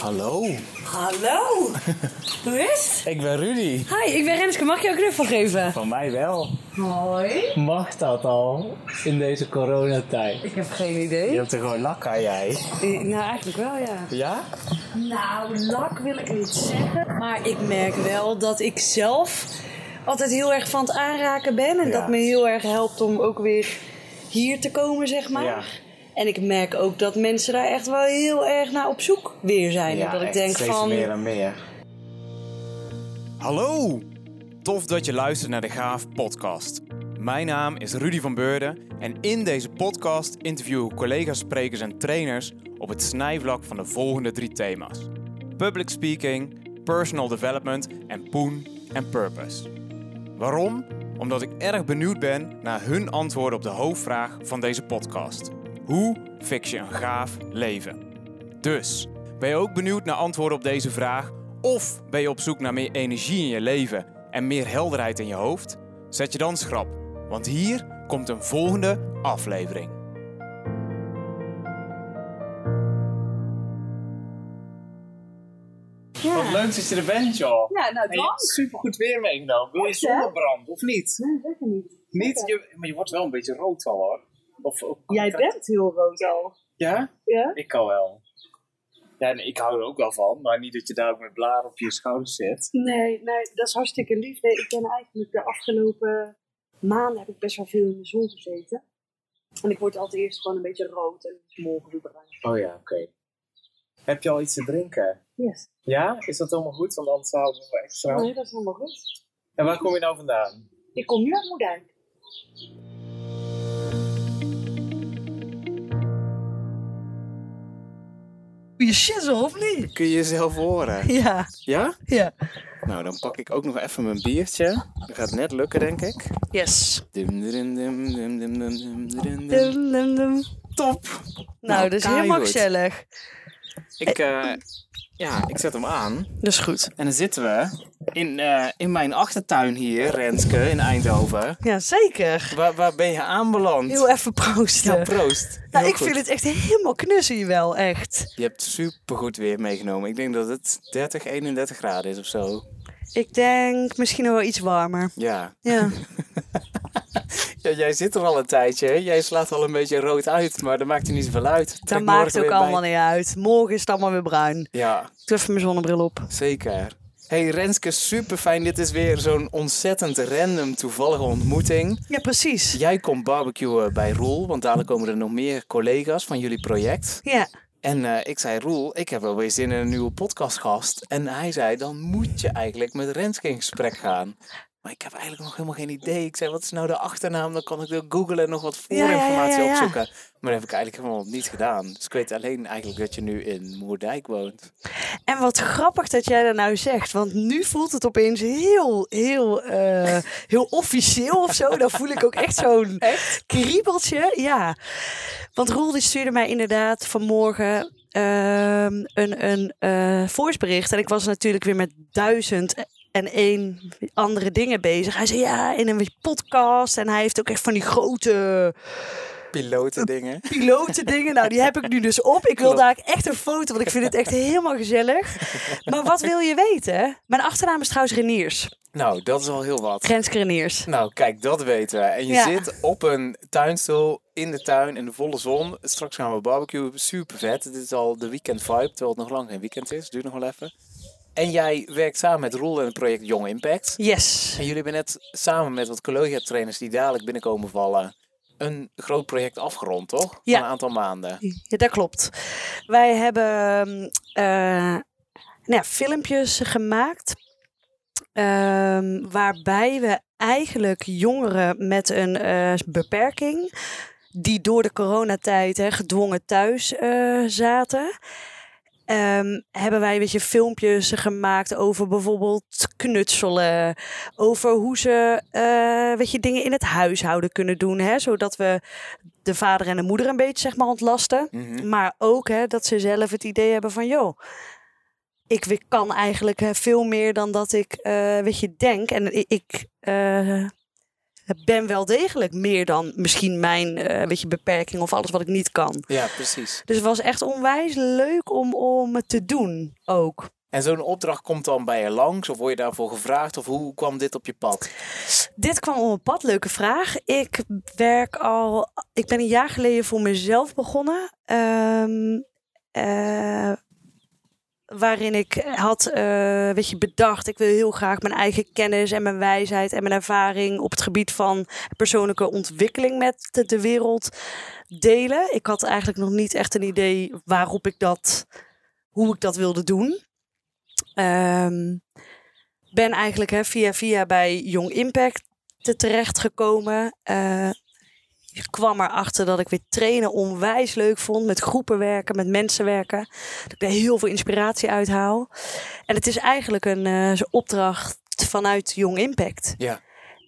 Hallo, Hallo! Hoe is het? ik ben Rudy. Hi, ik ben Renske. Mag ik jou een knuffel geven? Van mij wel. Hoi. Mag dat al in deze coronatijd? Ik heb geen Je idee. hebt er gewoon lak aan jij. Eh, Nou, eigenlijk wel, ja. Ja? Nou, lak wil ik niet zeggen. Maar ik merk wel dat ik zelf altijd heel erg van het aanraken ben. En Ja. dat me heel erg helpt om ook weer hier te komen, zeg maar. Ja. En ik merk ook dat mensen daar echt wel heel erg naar op zoek weer zijn. en dat ik echt denk steeds van... meer en meer. Hallo! Tof dat je luistert naar de Gaaf podcast. Mijn naam is Rudy van Beurden en in deze podcast interview ik collega's, sprekers en trainers op het snijvlak van de volgende drie thema's: public speaking, personal development en poen en purpose. Waarom? Omdat ik erg benieuwd ben naar hun antwoorden op de hoofdvraag van deze podcast: hoe fix je een gaaf leven? Dus, ben je ook benieuwd naar antwoorden op deze vraag? Of ben je op zoek naar meer energie in je leven en meer helderheid in je hoofd? Zet je dan schrap, want hier komt een volgende aflevering. Wat leuk dat je er bent, joh. Ja, nou, En je hebt supergoed weer meegenomen. Wil je zonnebrand, of niet? Nee, zeker niet. Niet? Je, maar je wordt wel een beetje rood al, hoor. Of, of- Jij bent heel rood al. Ja? Ja? Ik kan wel. Ja, nee, ik hou er ook wel van, maar niet dat je daar ook met blaren op je schouders zit. Nee, nee, dat is hartstikke lief. Nee, ik ben eigenlijk de afgelopen maanden heb ik best wel veel in de zon gezeten. En ik word altijd eerst gewoon een beetje rood en morgen weer bruin. Oh ja, oké. Heb je al iets te drinken? Yes. Ja? Is dat helemaal goed? Want anders houden we extra. Nee, dat is helemaal goed. En waar kom je nou vandaan? Ik kom nu uit Moerdijk. je shizzle, of niet? Kun je jezelf horen. Ja. Ja? Ja. Nou, dan pak ik ook nog even mijn biertje. Dat gaat net lukken, denk ik. Yes. Dim, dim, dim, dim, dim, dim, dim, dim. Dim, Top! Nou, nou dat is helemaal goed. Ik, uh, ja, ik zet hem aan. Dat is goed. En dan zitten we in, eh, in mijn achtertuin hier, Renske, in Eindhoven. Ja, zeker. Waar, waar ben je aanbeland? Heel even proosten. Ja, proost. nou, Heel ik goed. vind het echt helemaal knus hier wel, echt. Je hebt supergoed weer meegenomen. Ik denk dat het 30, 31 graden is of zo. Ik denk misschien nog wel iets warmer. Ja. Ja. Jij zit er al een tijdje. Jij slaat al een beetje rood uit, maar dat maakt er niet zoveel uit. Dat maakt ook allemaal bij. niet uit. Morgen is het allemaal weer bruin. Ja, Ik doe even mijn zonnebril op. zeker. Hey Renske, super fijn. Dit is weer zo'n ontzettend random toevallige ontmoeting. Ja, precies. Jij komt barbecuen bij Roel, want dadelijk komen er nog meer collega's van jullie project. Ja. En eh, ik zei, Roel, ik heb wel weer zin in een nieuwe podcastgast. En hij zei, dan moet je eigenlijk met Renske in gesprek gaan. Maar ik heb eigenlijk nog helemaal geen idee. Ik zei, wat is nou de achternaam? Dan kan ik door googlen en nog wat voorinformatie ja, ja. opzoeken. Maar dat heb ik eigenlijk helemaal niet gedaan. Dus ik weet alleen eigenlijk dat je nu in Moerdijk woont. En wat grappig dat jij dat nou zegt. Want nu voelt het opeens heel, heel, eh, heel officieel of zo. Dan voel ik ook echt zo'n kriebeltje. Ja. Want Roel die stuurde mij inderdaad vanmorgen ehm, een, een eh voicebericht. En ik was natuurlijk weer met duizend en één andere dingen bezig. Hij zei ja, in een podcast. En hij heeft ook echt van die grote Piloten dingen. piloten dingen. Nou, die heb ik nu dus op. Ik wil daar echt een foto, want ik vind het echt helemaal gezellig. Maar wat wil je weten? Mijn achternaam is trouwens Reniers. Nou, dat is al heel wat. Renske Reniers. Nou, kijk, dat weten we. En je Ja. zit op een tuinstoel in de tuin in de volle zon. Straks gaan we barbecuen. Super vet. Dit is al de weekend vibe, terwijl het nog lang geen weekend is. Duurt nog wel even. En jij werkt samen met Roel in het project Young Impact. Yes. En jullie hebben net samen met wat collega-trainers die dadelijk binnenkomen vallen... een groot project afgerond, toch? Ja. Van een aantal maanden. Ja, dat klopt. Wij hebben eh, nou ja, filmpjes gemaakt. ehm, waarbij we eigenlijk jongeren met een eh, beperking. die door de coronatijd hè, gedwongen thuis eh, zaten. Ehm, hebben wij weet je, filmpjes gemaakt over bijvoorbeeld knutselen. Over hoe ze eh, weet je, dingen in het huishouden kunnen doen. Hè, zodat we de vader en de moeder een beetje zeg maar, ontlasten. Mhm. Maar ook hè, dat ze zelf het idee hebben van... joh, ik kan eigenlijk veel meer dan dat ik eh, weet je, denk. En i- ik eh, ben wel degelijk meer dan misschien mijn eh, weet je, beperking of alles wat ik niet kan. Ja, precies. Dus het was echt onwijs leuk om, om het te doen ook. En zo'n opdracht komt dan bij je langs of word je daarvoor gevraagd of hoe kwam dit op je pad? Dit kwam op een pad, leuke vraag. Ik werk al, ik ben een jaar geleden voor mezelf begonnen. Ehm, eh, waarin ik had eh, weet je, bedacht, ik wil heel graag mijn eigen kennis en mijn wijsheid en mijn ervaring op het gebied van persoonlijke ontwikkeling met de, wereld delen. Ik had eigenlijk nog niet echt een idee waarop ik dat, hoe ik dat wilde doen. Ehm, ben eigenlijk hè, via via bij Young Impact te terechtgekomen. Eh ik kwam erachter dat ik weer trainen onwijs leuk vond. Met groepen werken, met mensen werken. Dat ik daar heel veel inspiratie uit haal. En het is eigenlijk een eh, opdracht vanuit Young Impact. Ja.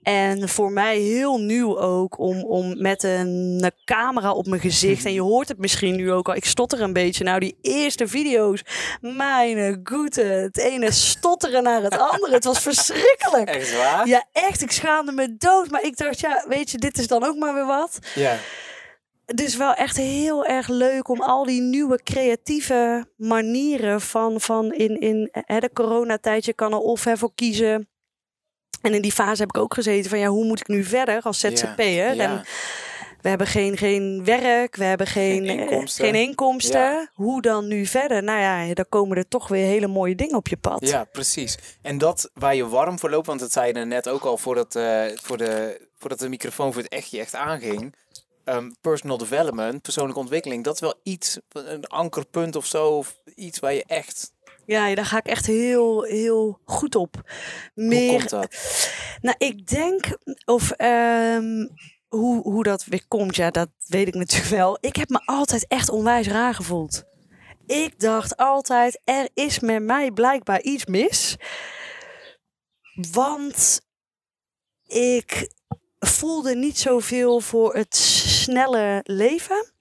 En voor mij heel nieuw ook om, om met een camera op mijn gezicht. En je hoort het misschien nu ook al. Ik stotter een beetje. Nou, die eerste video's. Mijn goede. Het ene stotteren naar het andere. Het was verschrikkelijk. Echt waar? Ja, echt. Ik schaamde me dood. Maar ik dacht, ja, weet je, dit is dan ook maar weer wat. Ja. Dus wel echt heel erg leuk om al die nieuwe creatieve manieren van, van in, in hè, de coronatijd. Je kan er of hè, voor kiezen. En in die fase heb ik ook gezeten van ja, hoe moet ik nu verder als ZZP'er? Ja. En we hebben geen, geen werk, we hebben geen, Geen eh, inkomsten. geen inkomsten. Ja. Hoe dan nu verder? Nou ja, dan komen er toch weer hele mooie dingen op je pad. Ja, precies. En dat waar je warm voor loopt, want dat zei je net ook al voordat, eh, voor de, voordat de microfoon voor het echtje echt aanging. Ehm, personal development, persoonlijke ontwikkeling, dat is wel iets, een ankerpunt of zo, of iets waar je echt... Ja, daar ga ik echt heel, heel goed op. Hoe Meer, komt dat? Nou, ik denk, of ehm, hoe, hoe dat weer komt, ja, dat weet ik natuurlijk wel. Ik heb me altijd echt onwijs raar gevoeld. Ik dacht altijd, er is met mij blijkbaar iets mis. Want ik voelde niet zoveel voor het snelle leven.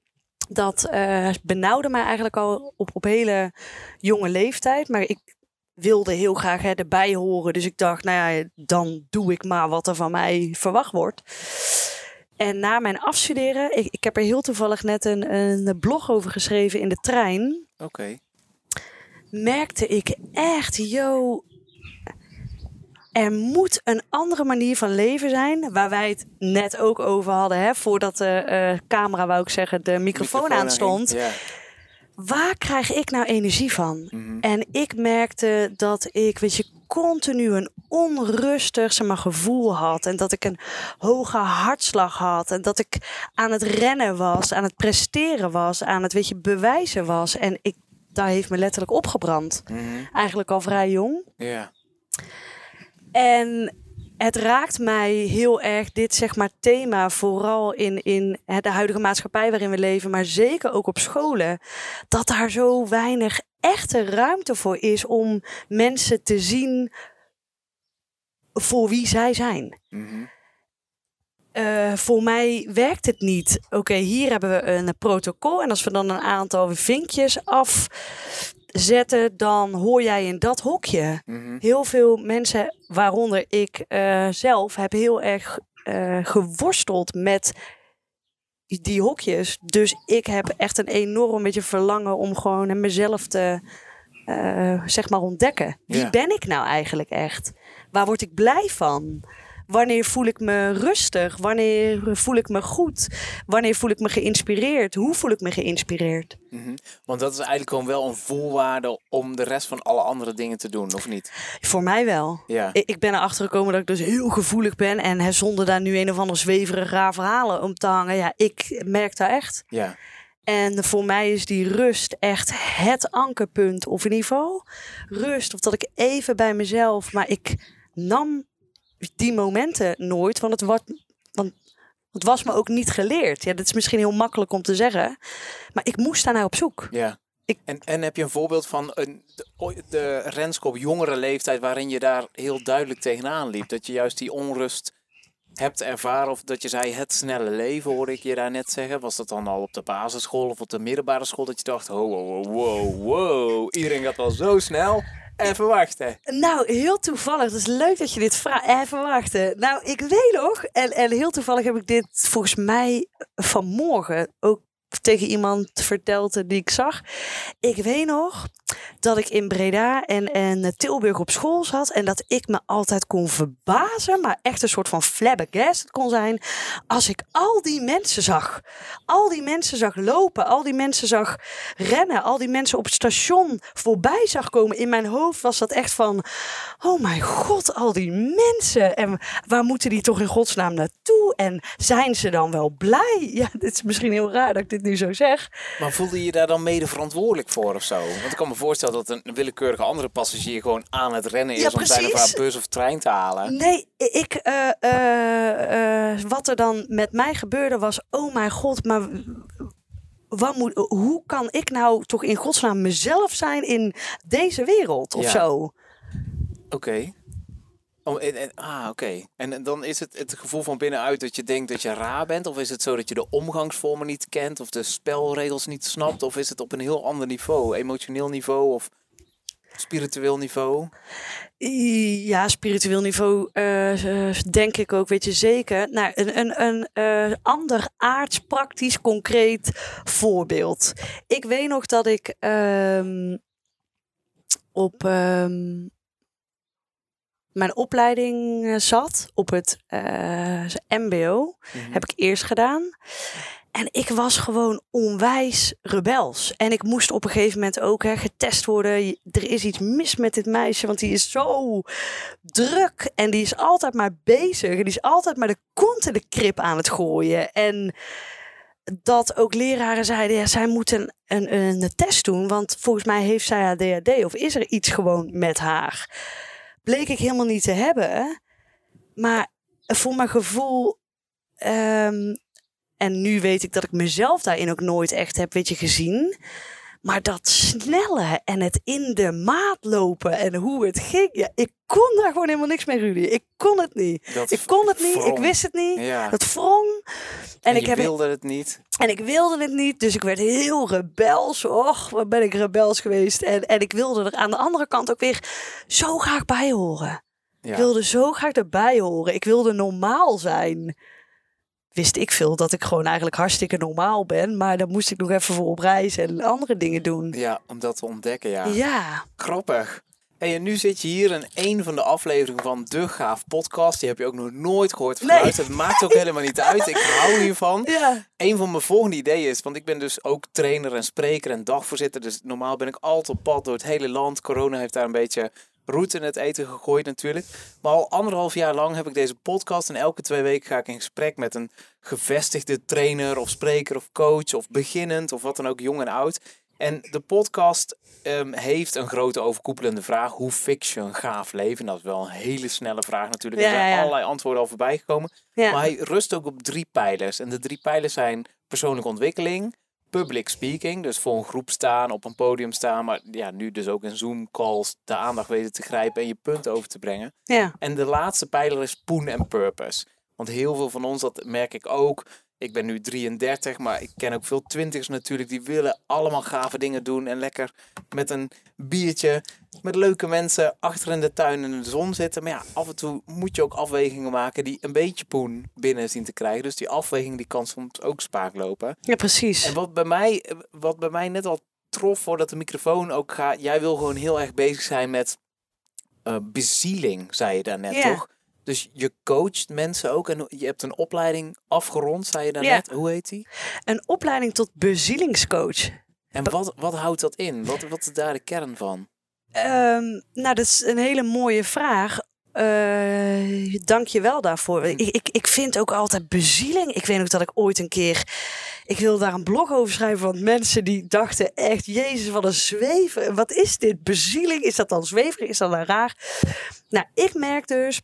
Dat eh, benauwde mij eigenlijk al op, op hele jonge leeftijd. Maar ik wilde heel graag hè, erbij horen. Dus ik dacht, nou ja, dan doe ik maar wat er van mij verwacht wordt. En na mijn afstuderen, ik, ik heb er heel toevallig net een, een blog over geschreven in de trein. Oké. Merkte ik echt, yo, er moet een andere manier van leven zijn. Waar wij het net ook over hadden, hè, voordat de eh, camera, wou ik zeggen, de microfoon, aan stond. Ja. Waar krijg ik nou energie van? Mhm. En ik merkte dat ik, weet je, continu een onrustig zeg maar, gevoel had. En dat ik een hoge hartslag had. En dat ik aan het rennen was, aan het presteren was, aan het weet je, bewijzen was. En ik, daar heeft me letterlijk opgebrand. Mhm. Eigenlijk al vrij jong. Ja. En het raakt mij heel erg, dit zeg maar thema, vooral in, in de huidige maatschappij waarin we leven, maar zeker ook op scholen, dat daar zo weinig echte ruimte voor is om mensen te zien voor wie zij zijn. Mhm. Eh, voor mij werkt het niet. Oké, hier hebben we een protocol. En als we dan een aantal vinkjes afzetten, dan hoor jij in dat hokje. Mhm. Heel veel mensen, waaronder ik eh, zelf, heb heel erg eh, geworsteld met die hokjes. Dus ik heb echt een enorm beetje verlangen om gewoon mezelf te eh, zeg maar ontdekken. Wie Ja. ben ik nou eigenlijk echt? Waar word ik blij van? Wanneer voel ik me rustig? Wanneer voel ik me goed? Wanneer voel ik me geïnspireerd? Hoe voel ik me geïnspireerd? Mhm. Want dat is eigenlijk gewoon wel een voorwaarde om de rest van alle andere dingen te doen, of niet? Voor mij wel. Ja. Ik, ik ben erachter gekomen dat ik dus heel gevoelig ben. En hè, zonder daar nu een of ander zweverig raar verhalen om te hangen. Ja, ik merk daar echt. Ja. En voor mij is die rust echt het ankerpunt. Of in ieder geval rust. Of dat ik even bij mezelf. Maar ik nam die momenten nooit. Want het, wordt, want het was me ook niet geleerd. Ja, dat is misschien heel makkelijk om te zeggen. Maar ik moest daar naar op zoek. Ja. Ik- En, en heb je een voorbeeld van een, de, de Renske op jongere leeftijd waarin je daar heel duidelijk tegenaan liep? Dat je juist die onrust hebt ervaren of dat je zei het snelle leven hoorde ik je daar net zeggen. Was dat dan al op de basisschool of op de middelbare school dat je dacht, wow, wow, wow, wow, iedereen gaat wel zo snel. Even wachten. Nou, heel toevallig. Het is leuk dat je dit vraagt. Even wachten. Nou, ik weet nog. En, en heel toevallig heb ik dit volgens mij vanmorgen ook tegen iemand verteld die ik zag. Ik weet nog dat ik in Breda en, en Tilburg op school zat. En dat ik me altijd kon verbazen, maar echt een soort van flabbergast kon zijn. Als ik al die mensen zag. Al die mensen zag lopen. Al die mensen zag rennen. Al die mensen op het station voorbij zag komen. In mijn hoofd was dat echt van, oh mijn god, al die mensen. En waar moeten die toch in godsnaam naartoe? En zijn ze dan wel blij? Ja, dit is misschien heel raar dat ik dit nu zo zeg. Maar voelde je daar dan mede verantwoordelijk voor of zo? Want ik kan me voorstellen dat een willekeurige andere passagier gewoon aan het rennen is Ja, om zijn of haar bus of trein te halen. Nee, ik, eh, eh, eh, wat er dan met mij gebeurde was, oh mijn god, maar wat moet, hoe kan ik nou toch in godsnaam mezelf zijn in deze wereld of Ja. zo? Oké. Oh, en, ah, oké. En, en dan is het het gevoel van binnenuit dat je denkt dat je raar bent? Of is het zo dat je de omgangsvormen niet kent? Of de spelregels niet snapt? Of is het op een heel ander niveau? Emotioneel niveau of spiritueel niveau? Ja, spiritueel niveau eh, eh, denk ik ook, weet je zeker. Nou, een, een, een eh, ander aards, praktisch, concreet voorbeeld. Ik weet nog dat ik ehm, op ehm, mijn opleiding eh, zat, op het eh, MBO. Mhm. Heb ik eerst gedaan. En ik was gewoon onwijs rebels. En ik moest op een gegeven moment ook hè, getest worden. Er is iets mis met dit meisje, want die is zo druk. En die is altijd maar bezig. En die is altijd maar de kont in de krip aan het gooien. En dat ook leraren zeiden, ja, zij moeten een, een, een test doen. Want volgens mij heeft zij ADHD of is er iets gewoon met haar. Bleek ik helemaal niet te hebben. Maar voor mijn gevoel... ehm, en nu weet ik dat ik mezelf daarin ook nooit echt heb, weet gezien. Maar dat snelle en het in de maat lopen en hoe het ging. Ja, ik kon daar gewoon helemaal niks mee, Rudy. Ik kon het niet. Dat Ik kon het niet, ik wist het niet. Ja. Dat wrong. En, En ik heb wilde het niet. en ik wilde het niet, dus ik werd heel rebels. Och, wat ben ik rebels geweest. En, en ik wilde er aan de andere kant ook weer zo graag bij horen. Ja. Ik wilde zo graag erbij horen. Ik wilde normaal zijn. Wist ik veel dat ik gewoon eigenlijk hartstikke normaal ben. Maar dan moest ik nog even voor op reis en andere dingen doen. ja, om dat te ontdekken, ja. Ja, Grappig. Hey, en nu zit je hier in een van de afleveringen van De Gaaf Podcast. Die heb je ook nog nooit gehoord Nee. Het maakt ook helemaal niet uit. Ik hou hiervan. ja. Een van mijn volgende ideeën is, want ik ben dus ook trainer en spreker en dagvoorzitter. Dus normaal ben ik altijd op pad door het hele land. Corona heeft daar een beetje roet in het eten gegooid natuurlijk. Maar al anderhalf jaar lang heb ik deze podcast. En elke twee weken ga ik in gesprek met een gevestigde trainer of spreker of coach of beginnend of wat dan ook, jong en oud. En de podcast ehm, heeft een grote overkoepelende vraag. Hoe fix je een gaaf leven? Dat is wel een hele snelle vraag natuurlijk. Er zijn ja, ja. allerlei antwoorden al voorbij gekomen. ja. Maar hij rust ook op drie pijlers. En de drie pijlers zijn persoonlijke ontwikkeling, public speaking, dus voor een groep staan, op een podium staan, maar ja, nu dus ook in Zoom calls de aandacht weten te grijpen en je punten over te brengen. ja. En de laatste pijler is poen en purpose. Want heel veel van ons, dat merk ik ook. Ik ben nu 33, maar ik ken ook veel twintigers natuurlijk. Die willen allemaal gave dingen doen. En lekker met een biertje, met leuke mensen achter in de tuin in de zon zitten. Maar ja, af en toe moet je ook afwegingen maken die een beetje poen binnen zien te krijgen. Dus die afweging die kan soms ook spaak lopen. ja, precies. En wat bij mij, wat bij mij net al trof voordat de microfoon ook gaat. Jij wil gewoon heel erg bezig zijn met eh, bezieling, zei je daarnet Ja. toch? Dus je coacht mensen ook en je hebt een opleiding afgerond, zei je Ja. daarnet. Hoe heet die? Een opleiding tot bezielingscoach. En wat, wat houdt dat in? Wat, wat is daar de kern van? Ehm, nou, dat is een hele mooie vraag. Eh dank je wel daarvoor. Ik, ik, ik vind ook altijd bezieling. Ik weet ook dat ik ooit een keer... Ik wilde daar een blog over schrijven. Want mensen die dachten echt... Jezus, wat een zweven. Wat is dit? Bezieling? Is dat dan zweverig? Is dat dan raar? Nou, ik merk dus...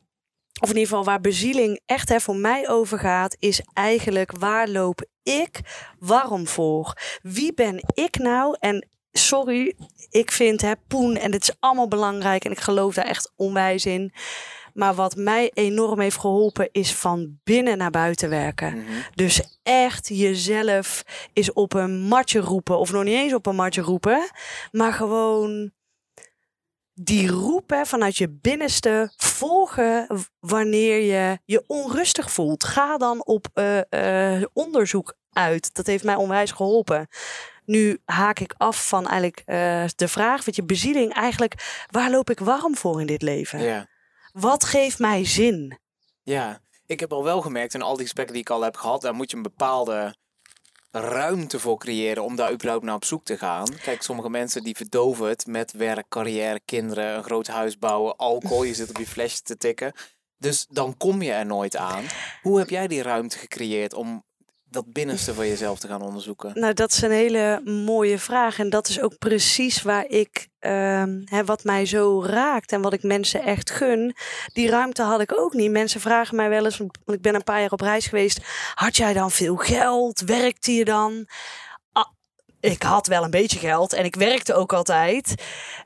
Of in ieder geval waar bezieling echt hè, voor mij over gaat... Is eigenlijk waar loop ik waarom voor? Wie ben ik nou? En sorry, ik vind hè, poen en dit is allemaal belangrijk en ik geloof daar echt onwijs in. Maar wat mij enorm heeft geholpen is van binnen naar buiten werken. Mhm. Dus echt jezelf is op een matje roepen of nog niet eens op een matje roepen, maar gewoon die roepen vanuit je binnenste volgen wanneer je je onrustig voelt. Ga dan op eh, eh, onderzoek uit. Dat heeft mij onwijs geholpen. Nu haak ik af van eigenlijk eh, de vraag, wat je bezieling eigenlijk, waar loop ik warm voor in dit leven? Ja. Wat geeft mij zin? Ja, ik heb al wel gemerkt in al die gesprekken die ik al heb gehad, daar moet je een bepaalde ruimte voor creëren om daar überhaupt naar op zoek te gaan. Kijk, sommige mensen die verdoven het met werk, carrière, kinderen, een groot huis bouwen, alcohol, je zit op je flesje te tikken. Dus dan kom je er nooit aan. Hoe heb jij die ruimte gecreëerd om dat binnenste van jezelf te gaan onderzoeken? Nou, dat is een hele mooie vraag. En dat is ook precies waar ik, ehm, hè, wat mij zo raakt en wat ik mensen echt gun. Die ruimte had ik ook niet. Mensen vragen mij wel eens, want ik ben een paar jaar op reis geweest. Had jij dan veel geld? Werkte je dan? Ah, ik had wel een beetje geld en ik werkte ook altijd.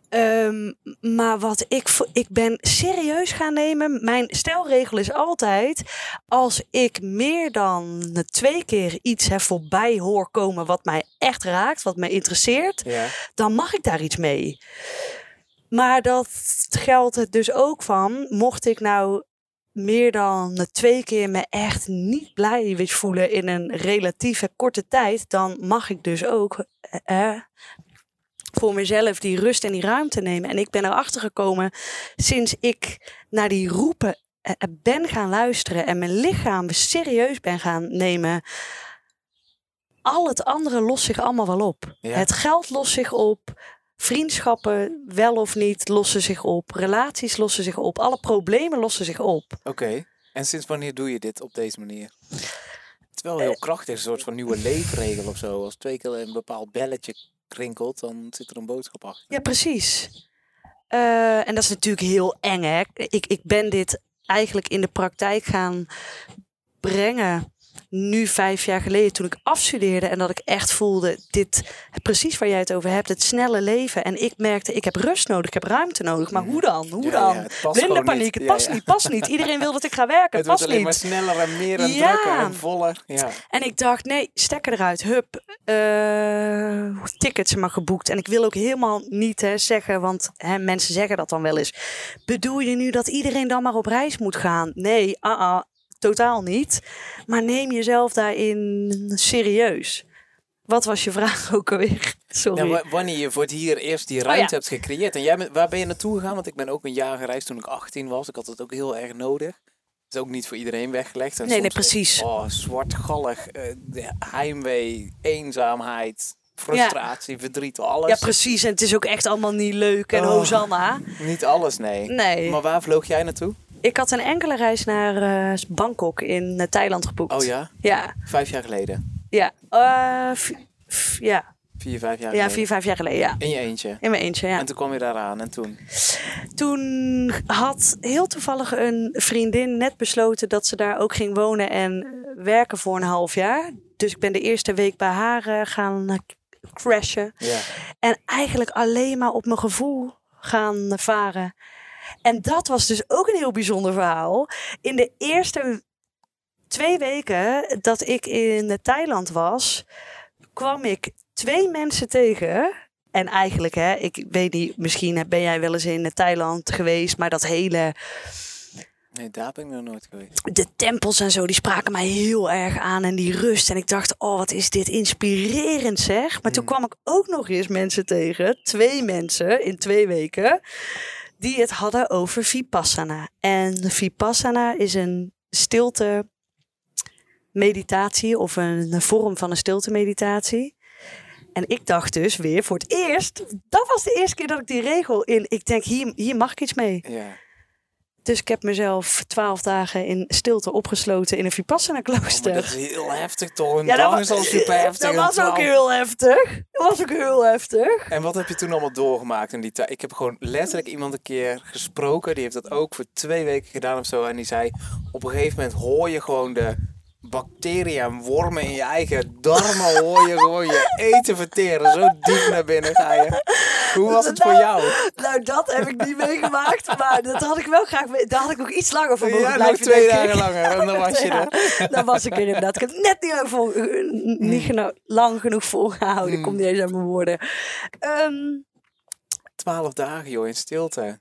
Ehm, maar wat ik, ik ben serieus gaan nemen. Mijn stelregel is altijd: als ik meer dan twee keer iets heb voorbij hoor komen wat mij echt raakt, wat mij interesseert, Ja, dan mag ik daar iets mee. Maar dat geldt het dus ook van, mocht ik nou meer dan twee keer me echt niet blij voelen in een relatieve korte tijd, dan mag ik dus ook eh, eh, voor mezelf die rust en die ruimte nemen. En ik ben erachter gekomen sinds ik naar die roepen eh, eh, ben gaan luisteren en mijn lichaam serieus ben gaan nemen. Al het andere lost zich allemaal wel op. Ja. Het geld lost zich op. Vriendschappen, wel of niet, lossen zich op. Relaties lossen zich op. Alle problemen lossen zich op. oké. En sinds wanneer doe je dit op deze manier? Het is wel heel krachtig, een soort van nieuwe leefregel of zo. Als twee keer een bepaald belletje krinkelt, dan zit er een boodschap achter. Ja, precies. Eh, en dat is natuurlijk heel eng, hè. Ik, ik ben dit eigenlijk in de praktijk gaan brengen. Nu vijf jaar geleden toen ik afstudeerde en dat ik echt voelde, dit, precies waar jij het over hebt, het snelle leven. En ik merkte, ik heb rust nodig, ik heb ruimte nodig. Maar hoe dan? Hoe dan? ja, het Blinde paniek, niet. het past ja. niet, past niet. Iedereen wil dat ik ga werken, Het het wordt past alleen niet. maar sneller en meer en drukker en voller. Ja. En ik dacht, nee, stekker eruit. Hup, eh, tickets maar geboekt. En ik wil ook helemaal niet hè, zeggen, want hè, mensen zeggen dat dan wel eens. Bedoel je nu dat iedereen dan maar op reis moet gaan? Nee, ah, ah, totaal niet. Maar neem jezelf daarin serieus. Wat was je vraag ook alweer? Sorry. Wa- wanneer je voor het hier eerst die ruimte Oh ja. hebt gecreëerd. En jij bent, waar ben je naartoe gegaan? Want ik ben ook een jaar gereisd toen ik 18 was. Ik had het ook heel erg nodig. Het is ook niet voor iedereen weggelegd. En Nee, nee, soms, precies. Oh, zwartgallig, eh, heimwee, eenzaamheid, frustratie, verdriet, alles. ja, precies. En het is ook echt allemaal niet leuk. En Oh. Hosanna. Niet alles, nee. Nee. Maar waar vloog jij naartoe? Ik had een enkele reis naar eh, Bangkok in eh, Thailand geboekt. Oh ja? Ja, Vijf jaar geleden. ja. Eh, ja. Vier, vijf jaar ja, geleden. vier, vijf jaar geleden, ja. In je eentje. In mijn eentje, ja. En toen kwam je daar aan en toen? Toen had heel toevallig een vriendin net besloten dat ze daar ook ging wonen en werken voor een half jaar. Dus ik ben de eerste week bij haar gaan crashen. Ja. En eigenlijk alleen maar op mijn gevoel gaan varen. En dat was dus ook een heel bijzonder verhaal. In de eerste twee weken dat ik in Thailand was, kwam ik twee mensen tegen. En eigenlijk, hè, ik weet niet, misschien ben jij wel eens in Thailand geweest, maar dat hele Nee, daar ben ik nog nooit geweest. de tempels en zo, die spraken mij heel erg aan. En die rust. En ik dacht, oh, wat is dit inspirerend zeg. Maar toen kwam ik ook nog eens mensen tegen. Twee mensen in twee weken. Die het hadden over Vipassana. En Vipassana is een stilte meditatie. Of een vorm van een stilte meditatie. En ik dacht dus weer voor het eerst. Dat was de eerste keer dat ik die regel in. Ik denk, hier, hier mag ik iets mee. Ja. Dus ik heb mezelf twaalf dagen in stilte opgesloten in een Vipassana Oh, klooster. dat is heel heftig toch? Een Ja, dat, is al super heftig. dat was ook heel heftig. Dat was ook heel heftig. En wat heb je toen allemaal doorgemaakt in die tijd? Ik heb gewoon letterlijk iemand een keer gesproken. Die heeft dat ook voor twee weken gedaan of zo. En die zei, op een gegeven moment hoor je gewoon de bacteriën en wormen in je eigen darmen. hoor je gewoon je eten verteren. Zo diep naar binnen ga je. Hoe was het voor jou? Nou, dat heb ik niet meegemaakt. Maar dat had ik wel graag mee. Daar had ik ook iets langer voor mogen Ja, nog blijven, twee dagen langer. En dan was je er. Dan was ik er inderdaad. Ik heb het net niet lang, vol, niet geno- lang genoeg volgehouden. Ik kom niet eens aan mijn woorden. Ehm, Twaalf dagen, joh, in stilte.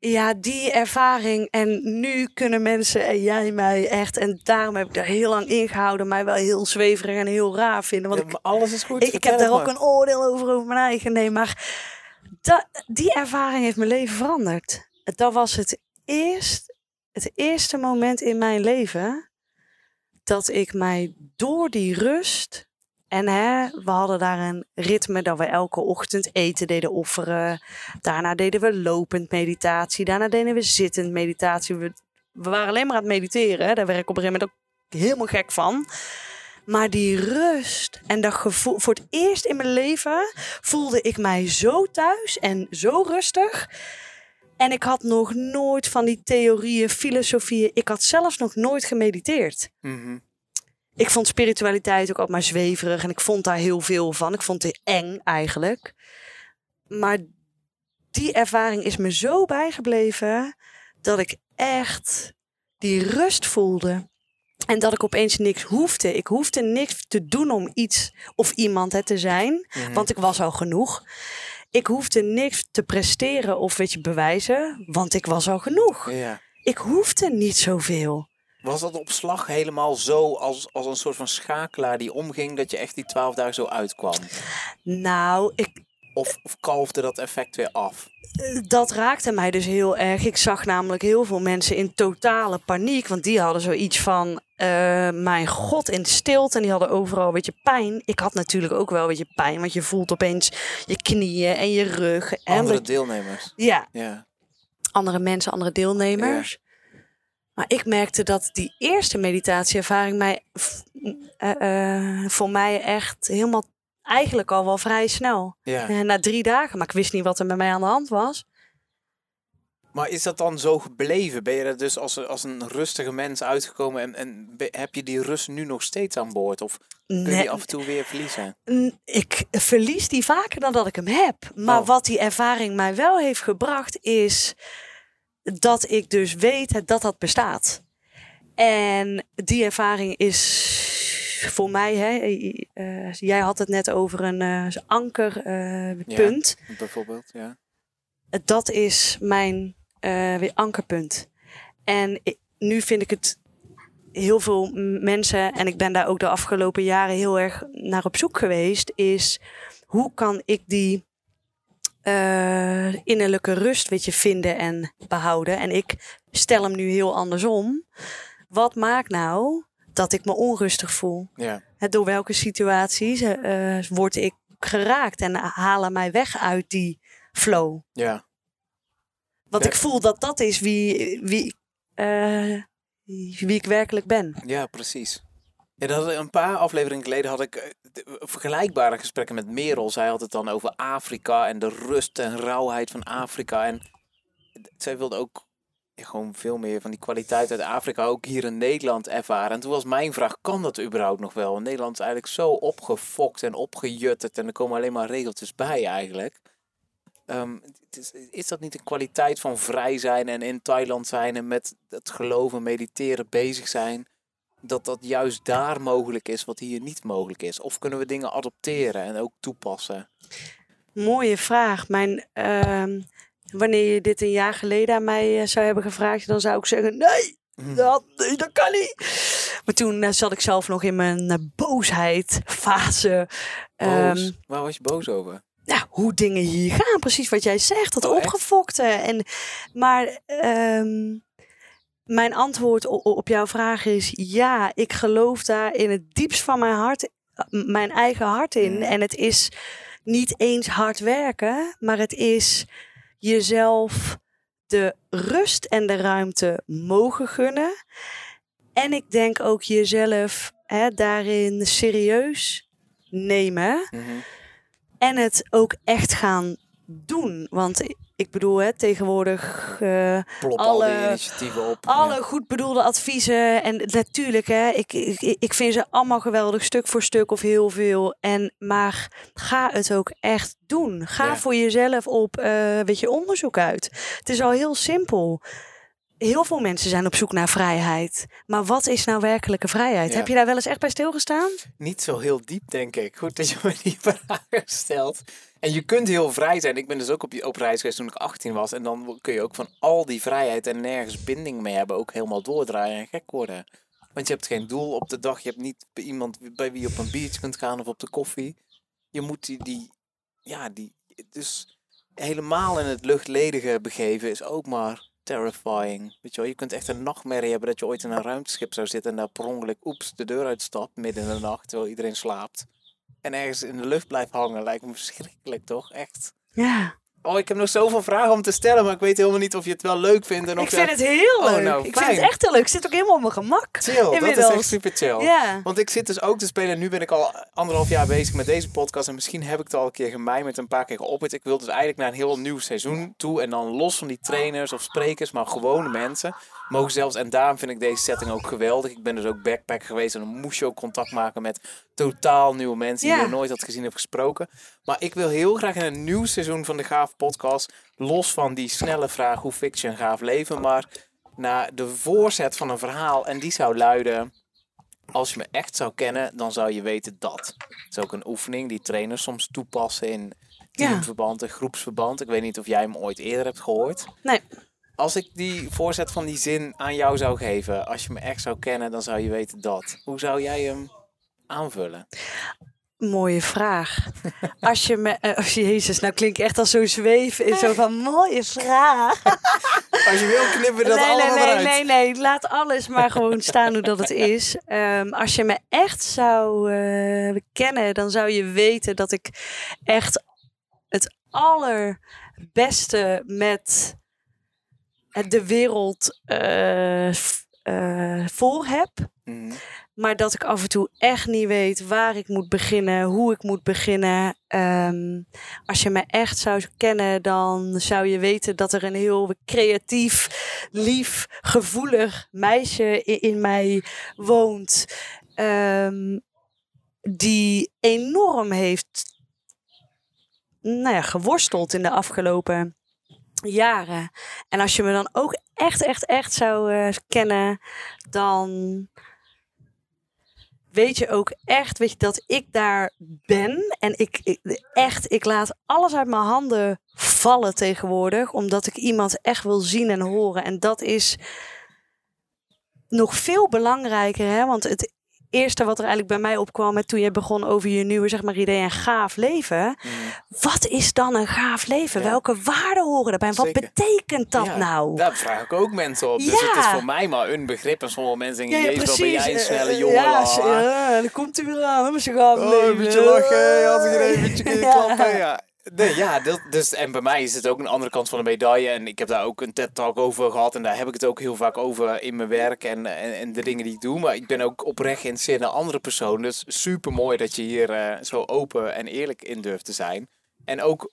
Ja, die ervaring. En nu kunnen mensen en jij mij echt. En daarom heb ik daar heel lang ingehouden. Mij wel heel zweverig en heel raar vinden. Want Ja, ik, alles is goed. ik, ik heb daar ook een oordeel over, over mijn eigen. Nee, maar dat, die ervaring heeft mijn leven veranderd. Dat was het, eerst, het eerste moment in mijn leven dat ik mij door die rust. En hè, we hadden daar een ritme dat we elke ochtend eten deden offeren. Daarna deden we lopend meditatie. Daarna deden we zittend meditatie. We, waren alleen maar aan het mediteren. Daar werd ik op een gegeven moment ook helemaal gek van. Maar die rust en dat gevoel, voor het eerst in mijn leven voelde ik mij zo thuis en zo rustig. En ik had nog nooit van die theorieën, filosofieën, ik had zelfs nog nooit gemediteerd. Mhm. Ik vond spiritualiteit ook altijd maar zweverig en ik vond daar heel veel van. Ik vond het eng eigenlijk. Maar die ervaring is me zo bijgebleven dat ik echt die rust voelde. En dat ik opeens niks hoefde. Ik hoefde niks te doen om iets of iemand hè, te zijn. Mhm. Want ik was al genoeg. Ik hoefde niks te presteren of weet je, bewijzen. Want ik was al genoeg. Ja. Ik hoefde niet zoveel. Was dat op slag helemaal zo als, als een soort van schakelaar die omging dat je echt die twaalf dagen zo uitkwam? Nou, ik, Of, of kalfde dat effect weer af? dat raakte mij dus heel erg. Ik zag namelijk heel veel mensen in totale paniek. Want die hadden zoiets van, eh, mijn god, in stilte. En die hadden overal een beetje pijn. Ik had natuurlijk ook wel een beetje pijn. Want je voelt opeens je knieën en je rug. En Andere deelnemers. ja, Ja. andere mensen, andere deelnemers. Maar ik merkte dat die eerste meditatieervaring mij, eh, eh, voor mij echt helemaal, eigenlijk al wel vrij snel. ja. Eh, na drie dagen, maar ik wist niet wat er met mij aan de hand was. Maar is dat dan zo gebleven? Ben je er dus als, als een rustige mens uitgekomen en, en heb je die rust nu nog steeds aan boord? Of kun je Nee, af en toe weer verliezen? Ik verlies die vaker dan dat ik hem heb. Maar Oh. wat die ervaring mij wel heeft gebracht, is dat ik dus weet dat dat bestaat. En die ervaring is voor mij, hè, eh, jij had het net over een eh, ankerpunt. Bijvoorbeeld, ja. dat is mijn eh, weer ankerpunt. En nu vind ik het heel veel mensen, en ik ben daar ook de afgelopen jaren heel erg naar op zoek geweest, is hoe kan ik die eh, innerlijke rust weet je, vinden en behouden. En ik stel hem nu heel andersom. Wat maakt nou dat ik me onrustig voel? Ja. Door welke situaties eh, word ik geraakt en halen mij weg uit die flow? Ja. Want Ja. ik voel dat dat is wie, wie, eh, wie ik werkelijk ben. Ja, precies. Ja, dat een paar afleveringen geleden had ik eh, vergelijkbare gesprekken met Merel. Zij had het dan over Afrika en de rust en rauwheid van Afrika. En zij wilde ook gewoon veel meer van die kwaliteit uit Afrika ook hier in Nederland ervaren. En toen was mijn vraag, kan dat überhaupt nog wel? Want Nederland is eigenlijk zo opgefokt en opgejutterd en er komen alleen maar regeltjes bij eigenlijk. Ehm, is, is dat niet een kwaliteit van vrij zijn en in Thailand zijn en met het geloven, mediteren bezig zijn? Dat dat juist daar mogelijk is wat hier niet mogelijk is? Of kunnen we dingen adopteren en ook toepassen? Mooie vraag. Mijn, ehm, wanneer je dit een jaar geleden aan mij eh, zou hebben gevraagd, dan zou ik zeggen: nee, Hm. dat, nee, dat kan niet. Maar toen eh, zat ik zelf nog in mijn eh, boosheid fase. Ehm. Waar was je boos over? ja, hoe dingen hier gaan. Precies wat jij zegt. Dat Oh, opgefokte. En, maar ehm, mijn antwoord op jouw vraag is ja. Ik geloof daar in het diepst van mijn hart, mijn eigen hart in. En het is niet eens hard werken, maar het is jezelf de rust en de ruimte mogen gunnen. En ik denk ook jezelf hè, daarin serieus nemen. Mhm. En het ook echt gaan doen. Want ik bedoel, hè, tegenwoordig eh, Alle- initiatieven op. alle Ja. goed bedoelde adviezen. En natuurlijk, hè, ik, ik, ik vind ze allemaal geweldig, stuk voor stuk of heel veel. En, maar ga het ook echt doen. Ga Ja. voor jezelf op, eh weet je, onderzoek uit. Het is al heel simpel. heel veel mensen zijn op zoek naar vrijheid. Maar wat is nou werkelijke vrijheid? Ja. Heb je daar wel eens echt bij stilgestaan? Niet zo heel diep, denk ik. Goed dat je me die vraag stelt. En je kunt heel vrij zijn. Ik ben dus ook op, op reis geweest toen ik 18 was. En dan kun je ook van al die vrijheid en nergens binding mee hebben ook helemaal doordraaien en gek worden. Want je hebt geen doel op de dag. Je hebt niet bij iemand bij wie je op een beach kunt gaan of op de koffie. Je moet die, die ja, die, dus helemaal in het luchtledige begeven is ook maar terrifying. Weet je wel, je kunt echt een nachtmerrie hebben dat je ooit in een ruimteschip zou zitten en daar per ongeluk, oeps, de deur uitstapt midden in de nacht terwijl iedereen slaapt. En ergens in de lucht blijft hangen, lijkt me verschrikkelijk toch? Echt. Ja. Oh, ik heb nog zoveel vragen om te stellen, maar ik weet helemaal niet of je het wel leuk vindt. En of Ik vind je... het heel Oh, leuk. nou, ik vind het echt heel leuk. Ik zit ook helemaal op mijn gemak. chill. Dat is echt super chill. Ja. Want ik zit dus ook te spelen. Nu ben ik al anderhalf jaar bezig met deze podcast. En misschien heb ik het al een keer gemijmerd, een paar keer geopperd. Ik wil dus eigenlijk naar een heel nieuw seizoen toe. En dan los van die trainers of sprekers, maar gewone mensen. Mogen zelfs, en daarom vind ik deze setting ook geweldig. Ik ben dus ook backpack geweest. En dan moest je ook contact maken met totaal nieuwe mensen die je nooit had gezien of gesproken. Maar ik wil heel graag in een nieuw seizoen van de Gaaf podcast. Los van die snelle vraag: hoe een gaaf leven? Maar naar de voorzet van een verhaal. En die zou luiden. Als je me echt zou kennen, dan zou je weten dat. Het is ook een oefening die trainers soms toepassen in teamverband en groepsverband. Ik weet niet of jij hem ooit eerder hebt gehoord. Nee. Als ik die voorzet van die zin aan jou zou geven, als je me echt zou kennen, dan zou je weten dat. Hoe zou jij hem aanvullen? Mooie vraag. Als je me... eh, oh, jezus, nou klinkt echt als zo'n zweef. In zo van, mooie vraag. Als je wil knippen dat nee, nee, allemaal nee, eruit. nee, nee. Laat alles maar gewoon staan hoe dat het is. Ehm, als je me echt zou eh, kennen, dan zou je weten dat ik echt het allerbeste met de wereld eh, eh, voor heb. Mhm. Maar dat ik af en toe echt niet weet waar ik moet beginnen, hoe ik moet beginnen. Ehm, als je me echt zou kennen, dan zou je weten dat er een heel creatief, lief, gevoelig meisje in, in mij woont. ehm, die enorm heeft nou ja, geworsteld in de afgelopen jaren. En als je me dan ook echt, echt, echt zou eh, kennen, dan weet je ook echt weet je, dat ik daar ben. En ik, ik echt, ik laat alles uit mijn handen vallen tegenwoordig, omdat ik iemand echt wil zien en horen. En dat is nog veel belangrijker, hè? want het eerste wat er eigenlijk bij mij opkwam met toen je begon over je nieuwe zeg maar idee een gaaf leven. Mhm. Wat is dan een gaaf leven? Ja. Welke waarden horen daarbij? En wat Zeker. betekent dat Ja, nou? Daar vraag ik ook mensen op. Dus Ja. het is voor mij maar een begrip. En sommige mensen denken, Ja, jezus, ben jij een Eh, snelle eh, jongen. Ja, dan komt hij weer aan. hè, met zijn gaaf Oh, leven. een beetje lachen, je had er klappen. Ja. Nee, ja, dat, dus, en bij mij is het ook een andere kant van de medaille. En ik heb daar ook een TED-talk over gehad. En daar heb ik het ook heel vaak over in mijn werk en, en, en de dingen die ik doe. Maar ik ben ook oprecht in een andere persoon. Dus super mooi dat je hier eh, zo open en eerlijk in durft te zijn. En ook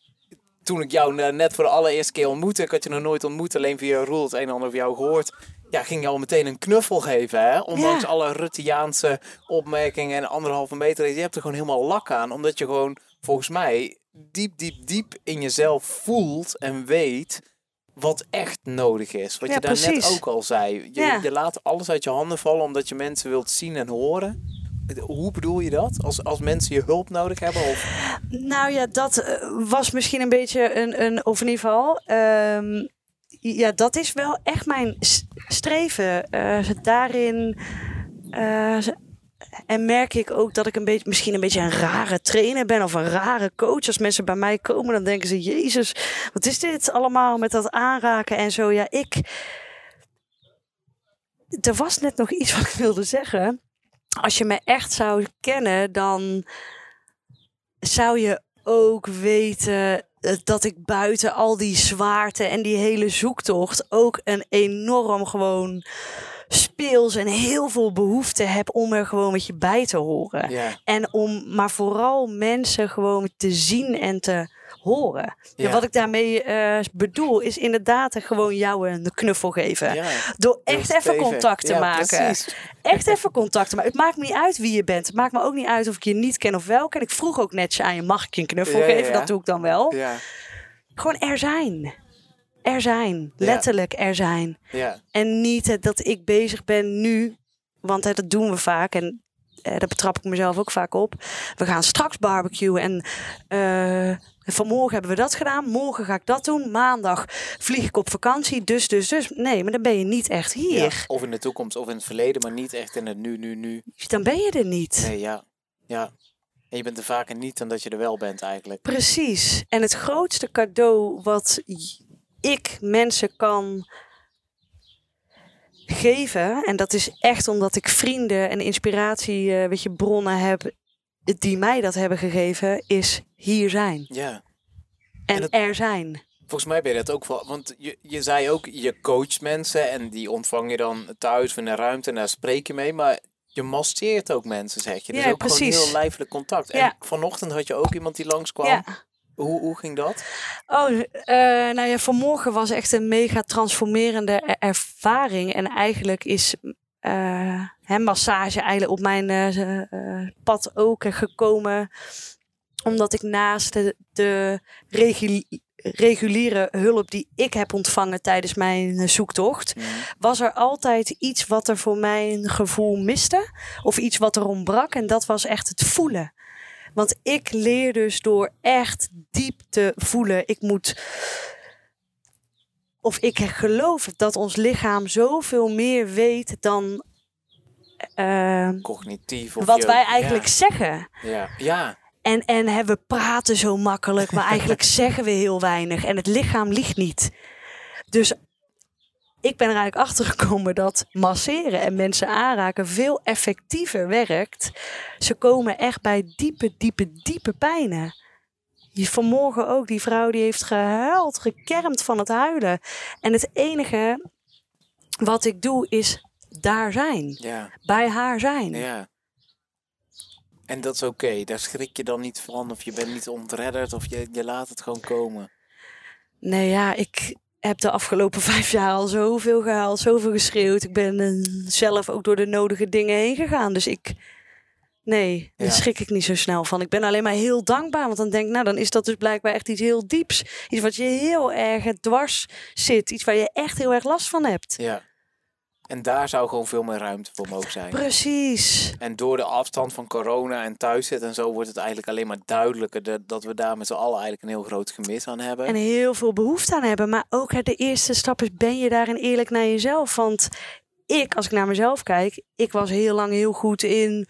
toen ik jou net voor de allereerste keer ontmoette. Ik had je nog nooit ontmoet, alleen via Roel het een en ander over jou gehoord. Ja, ging je al meteen een knuffel geven, hè? Ondanks Ja. alle Ruttiaanse opmerkingen en anderhalve meter. Je hebt er gewoon helemaal lak aan, omdat je gewoon, volgens mij, diep, diep, diep in jezelf voelt en weet wat echt nodig is. Wat Ja, je daar net ook al zei. Je, Ja. je laat alles uit je handen vallen omdat je mensen wilt zien en horen. Hoe bedoel je dat? Als, als mensen je hulp nodig hebben? Of... Nou ja, dat eh, was misschien een beetje een, een of in ieder geval. ehm, ja, dat is wel echt mijn streven. Eh, daarin. z- en merk ik ook dat ik een beetje, misschien een beetje een rare trainer ben of een rare coach. Als mensen bij mij komen, dan denken ze: Jezus, wat is dit allemaal met dat aanraken en zo. Ja, ik. Er was net nog iets wat ik wilde zeggen. Als je me echt zou kennen, dan zou je ook weten eh, dat ik buiten al die zwaarte en die hele zoektocht ook een enorm gewoon speels en heel veel behoefte heb om er gewoon met je bij te horen. En om maar vooral mensen gewoon te zien en te horen. Ja. Wat ik daarmee eh, bedoel is inderdaad gewoon jou een knuffel geven. Door echt even contact te Ja, maken. precies. Echt even contact te maken. Het maakt me niet uit wie je bent. Het maakt me ook niet uit of ik je niet ken of wel ken. Ik vroeg ook netjes aan je, mag ik je een knuffel geven? Dat doe ik dan wel. Gewoon er zijn. Er zijn. Ja. Letterlijk er zijn. Ja, En niet eh, dat ik bezig ben nu, want eh, dat doen we vaak en eh, daar betrap ik mezelf ook vaak op. We gaan straks barbecuen en eh, vanmorgen hebben we dat gedaan, morgen ga ik dat doen, maandag vlieg ik op vakantie, dus, dus, dus. Nee, maar dan ben je niet echt hier. ja. Of in de toekomst of in het verleden, maar niet echt in het nu, nu, nu. Dan ben je er niet. Nee, ja. Ja. En je bent er vaker niet dan dat je er wel bent eigenlijk. Precies. En het grootste cadeau wat ik mensen kan geven, en dat is echt omdat ik vrienden en inspiratie, weet je, bronnen heb die mij dat hebben gegeven, is hier zijn Ja. en, er zijn. Volgens mij ben je dat ook wel. Want je, je zei ook, je coacht mensen en die ontvang je dan thuis of in een ruimte en daar spreek je mee. Maar je masseert ook mensen, zeg je. Dus Ja, ook gewoon heel lijfelijk contact. En Ja. vanochtend had je ook iemand die langskwam. Ja. Hoe, hoe ging dat? Oh, eh, nou ja, vanmorgen was echt een mega transformerende e- ervaring. En eigenlijk is hè, massage eigenlijk op mijn eh, pad ook gekomen. Omdat ik naast de, de reguli- reguliere hulp die ik heb ontvangen tijdens mijn zoektocht, was er altijd iets wat er voor mijn gevoel miste. Of iets wat er ontbrak. En dat was echt het voelen. Want ik leer dus door echt diep te voelen. Ik moet. Of ik geloof dat ons lichaam zoveel meer weet dan. eh, Cognitief of wat je- wij eigenlijk Ja, zeggen. ja. ja. En, en hè, we praten zo makkelijk, maar eigenlijk zeggen we heel weinig. En het lichaam liegt niet. Dus ik ben er eigenlijk achter gekomen dat masseren en mensen aanraken veel effectiever werkt. Ze komen echt bij diepe, diepe, diepe pijnen. Je vanmorgen ook, die vrouw die heeft gehuild, gekermd van het huilen. En het enige wat ik doe is daar zijn. ja. Bij haar zijn. Ja. En dat is oké. Daar schrik je dan niet van. Of je bent niet ontredderd. Of je, je laat het gewoon komen. Nee, ja, ik heb de afgelopen vijf jaar al zoveel gehaald, zoveel geschreeuwd. Ik ben eh, zelf ook door de nodige dingen heen gegaan. Dus ik, nee, daar Ja. schrik ik niet zo snel van. Ik ben alleen maar heel dankbaar, want dan denk ik, nou, dan is dat dus blijkbaar echt iets heel dieps. Iets wat je heel erg dwars zit. Iets waar je echt heel erg last van hebt. Ja. En daar zou gewoon veel meer ruimte voor mogen zijn. Precies. En door de afstand van corona en thuis zitten en zo wordt het eigenlijk alleen maar duidelijker dat, dat we daar met z'n allen eigenlijk een heel groot gemis aan hebben. En heel veel behoefte aan hebben. Maar ook hè, de eerste stap is, ben je daarin eerlijk naar jezelf? Want ik, als ik naar mezelf kijk, ik was heel lang heel goed in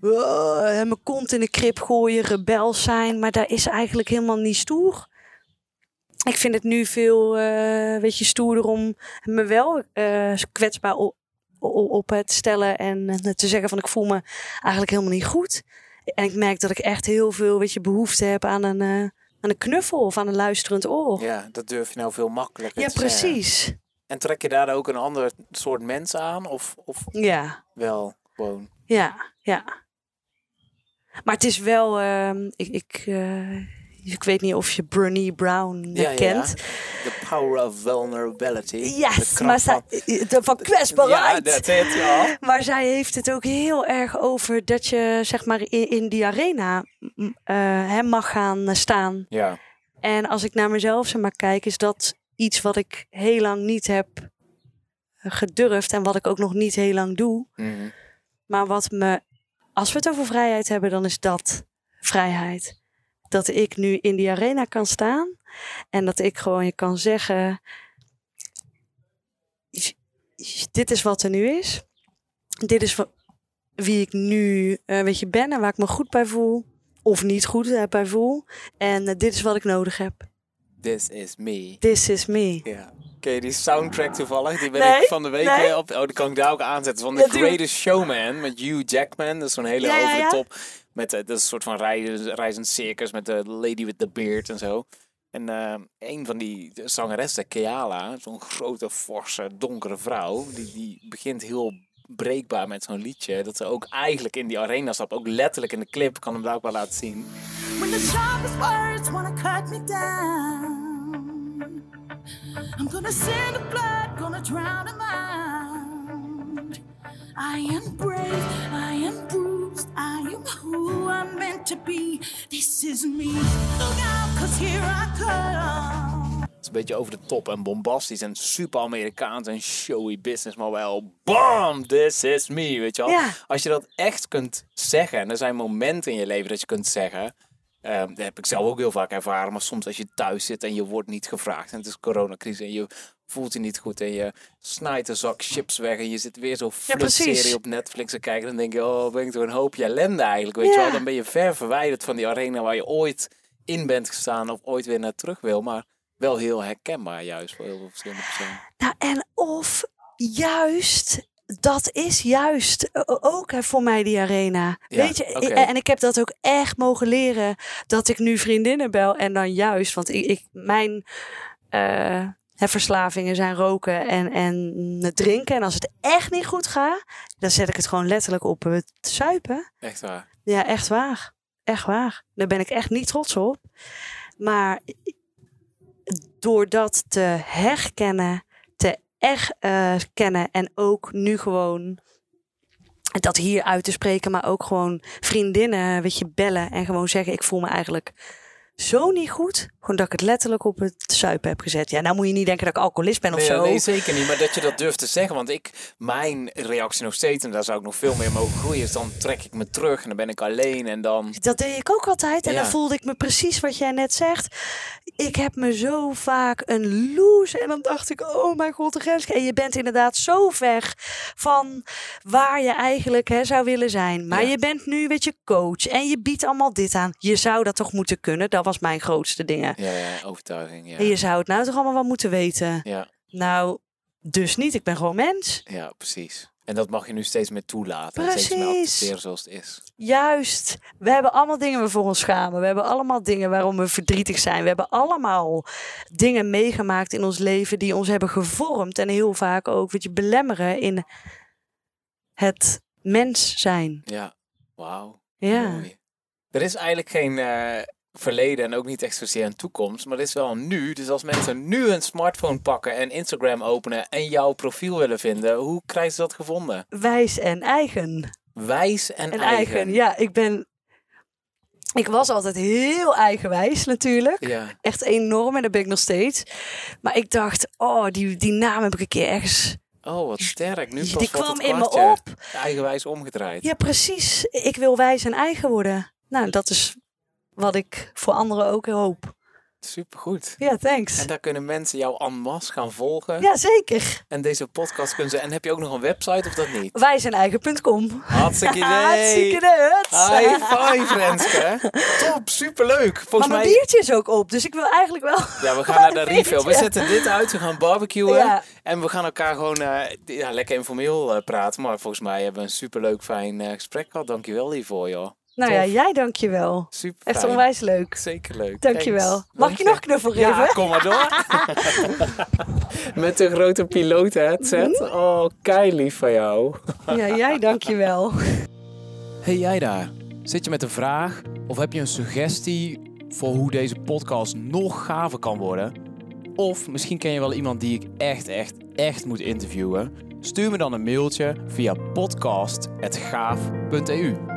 uh, mijn kont in de krip gooien, rebels zijn. Maar daar is eigenlijk helemaal niet stoer. Ik vind het nu veel, eh weet je, stoerder om me wel eh, kwetsbaar op, op het stellen en eh, te zeggen van ik voel me eigenlijk helemaal niet goed. En ik merk dat ik echt heel veel, weet je, behoefte heb aan een, aan een knuffel of aan een luisterend oor. Ja, dat durf je nou veel makkelijker Ja, te zeggen. precies. En trek je daar ook een ander soort mensen aan? Of, of Ja, wel gewoon? ja, ja. Maar het is wel, ehm, ik, ik, ik weet niet of je Brené Brown eh, Ja, ja, kent. The power of vulnerability. Yes, maar zij, de, van kwetsbaarheid. Ja, dat ja. Maar zij heeft het ook heel erg over dat je zeg maar in, in die arena m, eh, mag gaan eh, staan. Ja, En als ik naar mezelf zeg maar kijk, is dat iets wat ik heel lang niet heb eh, gedurfd en wat ik ook nog niet heel lang doe. mhm. Maar wat me, als we het over vrijheid hebben, dan is dat vrijheid. Dat ik nu in die arena kan staan en dat ik gewoon je kan zeggen: dit is wat er nu is. Dit is wie ik nu eh, weet je, ben en waar ik me goed bij voel. Of niet goed eh, bij voel. En eh, dit is wat ik nodig heb. This is me. This is me. Ja. Ken je die soundtrack toevallig? Die ben Nee, ik van de week nee. eh, op. Oh, die kan ik daar ook aanzetten. Van The. Greatest Showman met Hugh Jackman. Dat is zo'n hele Ja, over de ja. top. Met, eh, dat is een soort van reizend, reizend circus met de Lady with the Beard en zo. En eh, een van die zangeressen, Keala, zo'n grote, forse, donkere vrouw, die, die begint heel breekbaar met zo'n liedje. Dat ze ook eigenlijk in die arena stapt, ook letterlijk in de clip, kan hem daar ook wel laten zien. When the sharpest words wanna cut me down, I'm gonna send the blood, gonna drown them out. I am brave, I am bruised, I am who I'm meant to be. This is me. Look out, cause here I come. is een beetje over de top en bombastisch en super Amerikaans en showy business, maar wel BAM! This is me, weet je wel? Ja. Als je dat echt kunt zeggen, en er zijn momenten in je leven dat je kunt zeggen, ehm, dat heb ik zelf ook heel vaak ervaren, maar soms als je thuis zit en je wordt niet gevraagd en het is coronacrisis en je voelt je niet goed en je snijdt een zak chips weg en je zit weer zo'n precies. flutserie op Netflix te kijken, dan denk je, oh, ben ik door een hoopje ellende eigenlijk, weet je Ja. wel? Dan ben je ver verwijderd van die arena waar je ooit in bent gestaan of ooit weer naar terug wil, maar wel heel herkenbaar juist voor heel veel verschillende personen. Nou, en of juist, dat is juist o- ook voor mij die arena. Ja, Weet je, i- en ik heb dat ook echt mogen leren, dat ik nu vriendinnen bel en dan juist, want ik, ik mijn eh, verslavingen zijn roken en, en het drinken. En als het echt niet goed gaat, dan zet ik het gewoon letterlijk op het zuipen. Echt waar. Ja, echt waar. Echt waar. Daar ben ik echt niet trots op. Maar door dat te herkennen, echt eh, kennen en ook nu gewoon dat hier uit te spreken, maar ook gewoon vriendinnen, weet je, bellen en gewoon zeggen: Ik voel me eigenlijk zo niet goed. Gewoon dat ik het letterlijk op het zuipen heb gezet. Ja, nou moet je niet denken dat ik alcoholist ben of Nee, zo. nee, zeker niet. Maar dat je dat durft te zeggen. Want ik, mijn reactie nog steeds, en daar zou ik nog veel meer mogen groeien, is dan trek ik me terug en dan ben ik alleen en dan... Dat deed ik ook altijd. En Ja. dan voelde ik me precies wat jij net zegt. Ik heb me zo vaak een loose. En dan dacht ik, oh mijn god, de grens. En je bent inderdaad zo ver van waar je eigenlijk hè, zou willen zijn. Maar Ja. je bent nu, weet je, coach. En je biedt allemaal dit aan. Je zou dat toch moeten kunnen? Dat was mijn grootste dingen. Ja, ja, overtuiging. Ja, En je zou het nou toch allemaal wel moeten weten? ja, Nou, dus niet. Ik ben gewoon mens. ja, precies. En dat mag je nu steeds meer toelaten. En steeds meer Precies. accepteren zoals het is. Juist. We hebben allemaal dingen waar we voor ons schamen. We hebben allemaal dingen waarom we verdrietig zijn. We hebben allemaal dingen meegemaakt in ons leven die ons hebben gevormd. En heel vaak ook weet je, belemmeren in het mens zijn. Ja, wauw. Ja. Mooi. Er is eigenlijk geen eh, verleden en ook niet echt zozeer een toekomst, maar er is wel een nu. Dus als mensen nu een smartphone pakken en Instagram openen en jouw profiel willen vinden, hoe krijgen ze dat gevonden? Wijs en eigen. Wijs en, En eigen. eigen. Ja, ik ben. Ik was altijd heel eigenwijs natuurlijk. Ja, Echt enorm en dat ben ik nog steeds. Maar ik dacht, oh, die, die naam heb ik een keer ergens. oh wat sterk. Nu pas Die valt kwam het in me op. Eigenwijs omgedraaid. Ja, precies. Ik wil wijs en eigen worden. Nou, dat is wat ik voor anderen ook hoop. Supergoed. Ja, thanks. En daar kunnen mensen jou en masse gaan volgen. Ja, zeker. En deze podcast kunnen ze... En heb je ook nog een website of dat niet? Wijs en eigen.com. Hartstikke idee. Hartstikke huts. High five, Renske. Top, superleuk. Maar Volgens mijn mij... biertje is ook op, dus ik wil eigenlijk wel... Ja, we gaan naar de refill. We zetten dit uit, we gaan barbecuen. Ja. En we gaan elkaar gewoon eh, ja, lekker informeel eh, praten. Maar volgens mij hebben we een superleuk fijn eh, gesprek gehad. Dankjewel hiervoor, joh. Nou ja, jij dankjewel. Super Echt onwijs leuk. Zeker leuk. Dankjewel. Thanks. Mag Dank je nog knuffel geven? Ja, kom maar door. Met de grote piloot headset. Oh, kei lief van jou. Ja, jij dankjewel. Hey jij daar, zit je met een vraag of heb je een suggestie voor hoe deze podcast nog gaver kan worden? Of misschien ken je wel iemand die ik echt, echt, echt moet interviewen? Stuur me dan een mailtje via podcast.gaaf.eu.